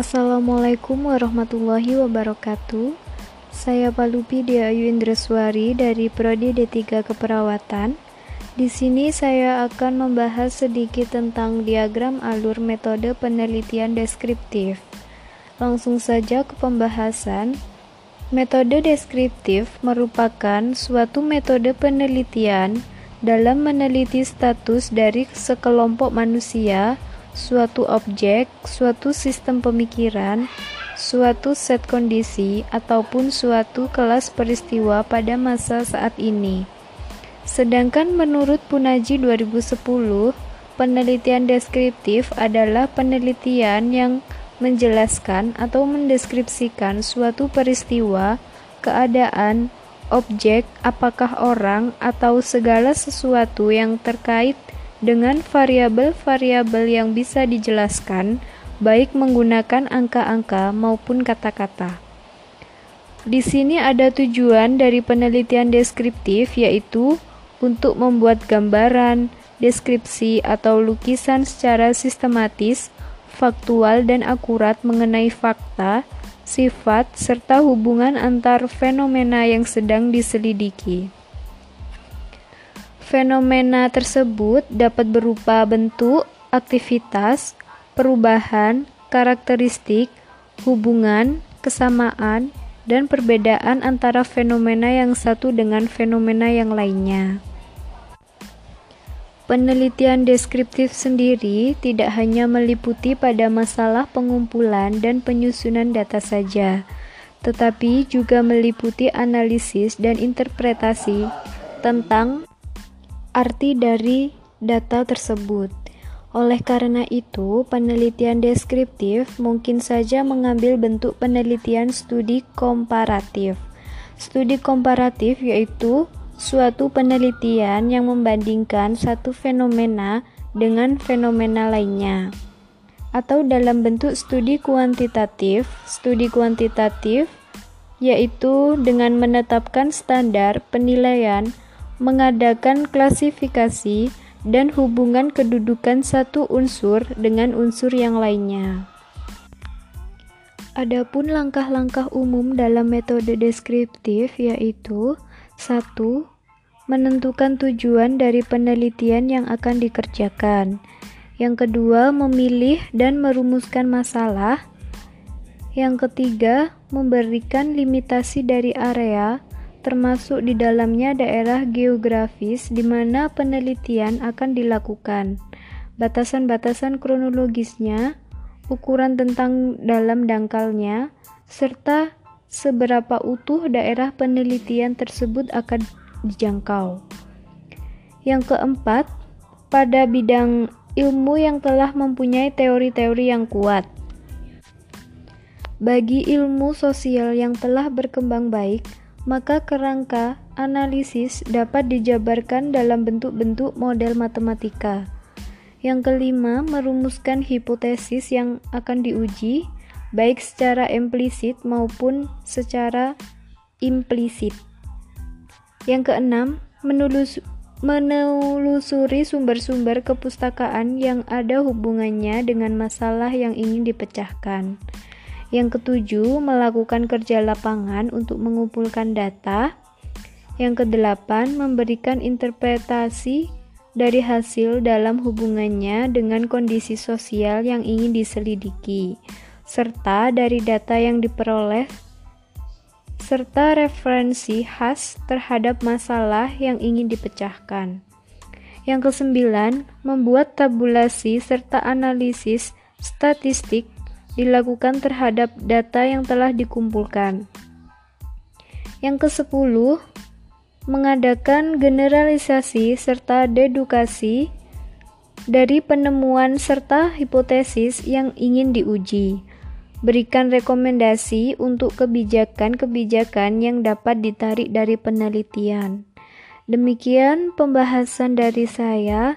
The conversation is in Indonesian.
Assalamualaikum warahmatullahi wabarakatuh. Saya Palupi Ayu Indreswari dari Prodi D3 Keperawatan. Di sini saya akan membahas sedikit tentang diagram alur metode penelitian deskriptif. Langsung saja ke pembahasan. Metode deskriptif merupakan suatu metode penelitian dalam meneliti status dari sekelompok manusia suatu objek, suatu sistem pemikiran, suatu set kondisi, ataupun suatu kelas peristiwa pada masa saat ini. Sedangkan menurut Punaji 2010, penelitian deskriptif adalah penelitian yang menjelaskan atau mendeskripsikan suatu peristiwa, keadaan, objek, apakah orang, atau segala sesuatu yang terkait dengan variabel-variabel yang bisa dijelaskan, baik menggunakan angka-angka maupun kata-kata. Di sini ada tujuan dari penelitian deskriptif, yaitu untuk membuat gambaran, deskripsi, atau lukisan secara sistematis, faktual, dan akurat mengenai fakta, sifat, serta hubungan antar fenomena yang sedang diselidiki. Fenomena tersebut dapat berupa bentuk, aktivitas, perubahan, karakteristik, hubungan, kesamaan, dan perbedaan antara fenomena yang satu dengan fenomena yang lainnya. Penelitian deskriptif sendiri tidak hanya meliputi pada masalah pengumpulan dan penyusunan data saja, tetapi juga meliputi analisis dan interpretasi tentang arti dari data tersebut. Oleh karena itu, penelitian deskriptif mungkin saja mengambil bentuk penelitian studi komparatif. Studi komparatif yaitu suatu penelitian yang membandingkan satu fenomena dengan fenomena lainnya. Atau dalam bentuk studi kuantitatif, studi kuantitatif yaitu dengan menetapkan standar penilaian mengadakan klasifikasi dan hubungan kedudukan satu unsur dengan unsur yang lainnya. Adapun langkah-langkah umum dalam metode deskriptif yaitu 1. Menentukan tujuan dari penelitian yang akan dikerjakan. Yang kedua, memilih dan merumuskan masalah. Yang ketiga, memberikan limitasi dari area termasuk di dalamnya daerah geografis di mana penelitian akan dilakukan, batasan-batasan kronologisnya, ukuran tentang dalam dangkalnya, serta seberapa utuh daerah penelitian tersebut akan dijangkau. Yang keempat, pada bidang ilmu yang telah mempunyai teori-teori yang kuat. Bagi ilmu sosial yang telah berkembang baik, maka kerangka analisis dapat dijabarkan dalam bentuk-bentuk model matematika. Yang kelima, merumuskan hipotesis yang akan diuji, baik secara implisit maupun secara implisit. Yang keenam, menulus, menelusuri sumber-sumber kepustakaan yang ada hubungannya dengan masalah yang ingin dipecahkan. Yang ketujuh, melakukan kerja lapangan untuk mengumpulkan data. Yang kedelapan, memberikan interpretasi dari hasil dalam hubungannya dengan kondisi sosial yang ingin diselidiki, serta dari data yang diperoleh, serta referensi khas terhadap masalah yang ingin dipecahkan. Yang kesembilan, membuat tabulasi serta analisis statistik dilakukan terhadap data yang telah dikumpulkan. Yang ke-10, mengadakan generalisasi serta dedukasi dari penemuan serta hipotesis yang ingin diuji. Berikan rekomendasi untuk kebijakan-kebijakan yang dapat ditarik dari penelitian. Demikian pembahasan dari saya.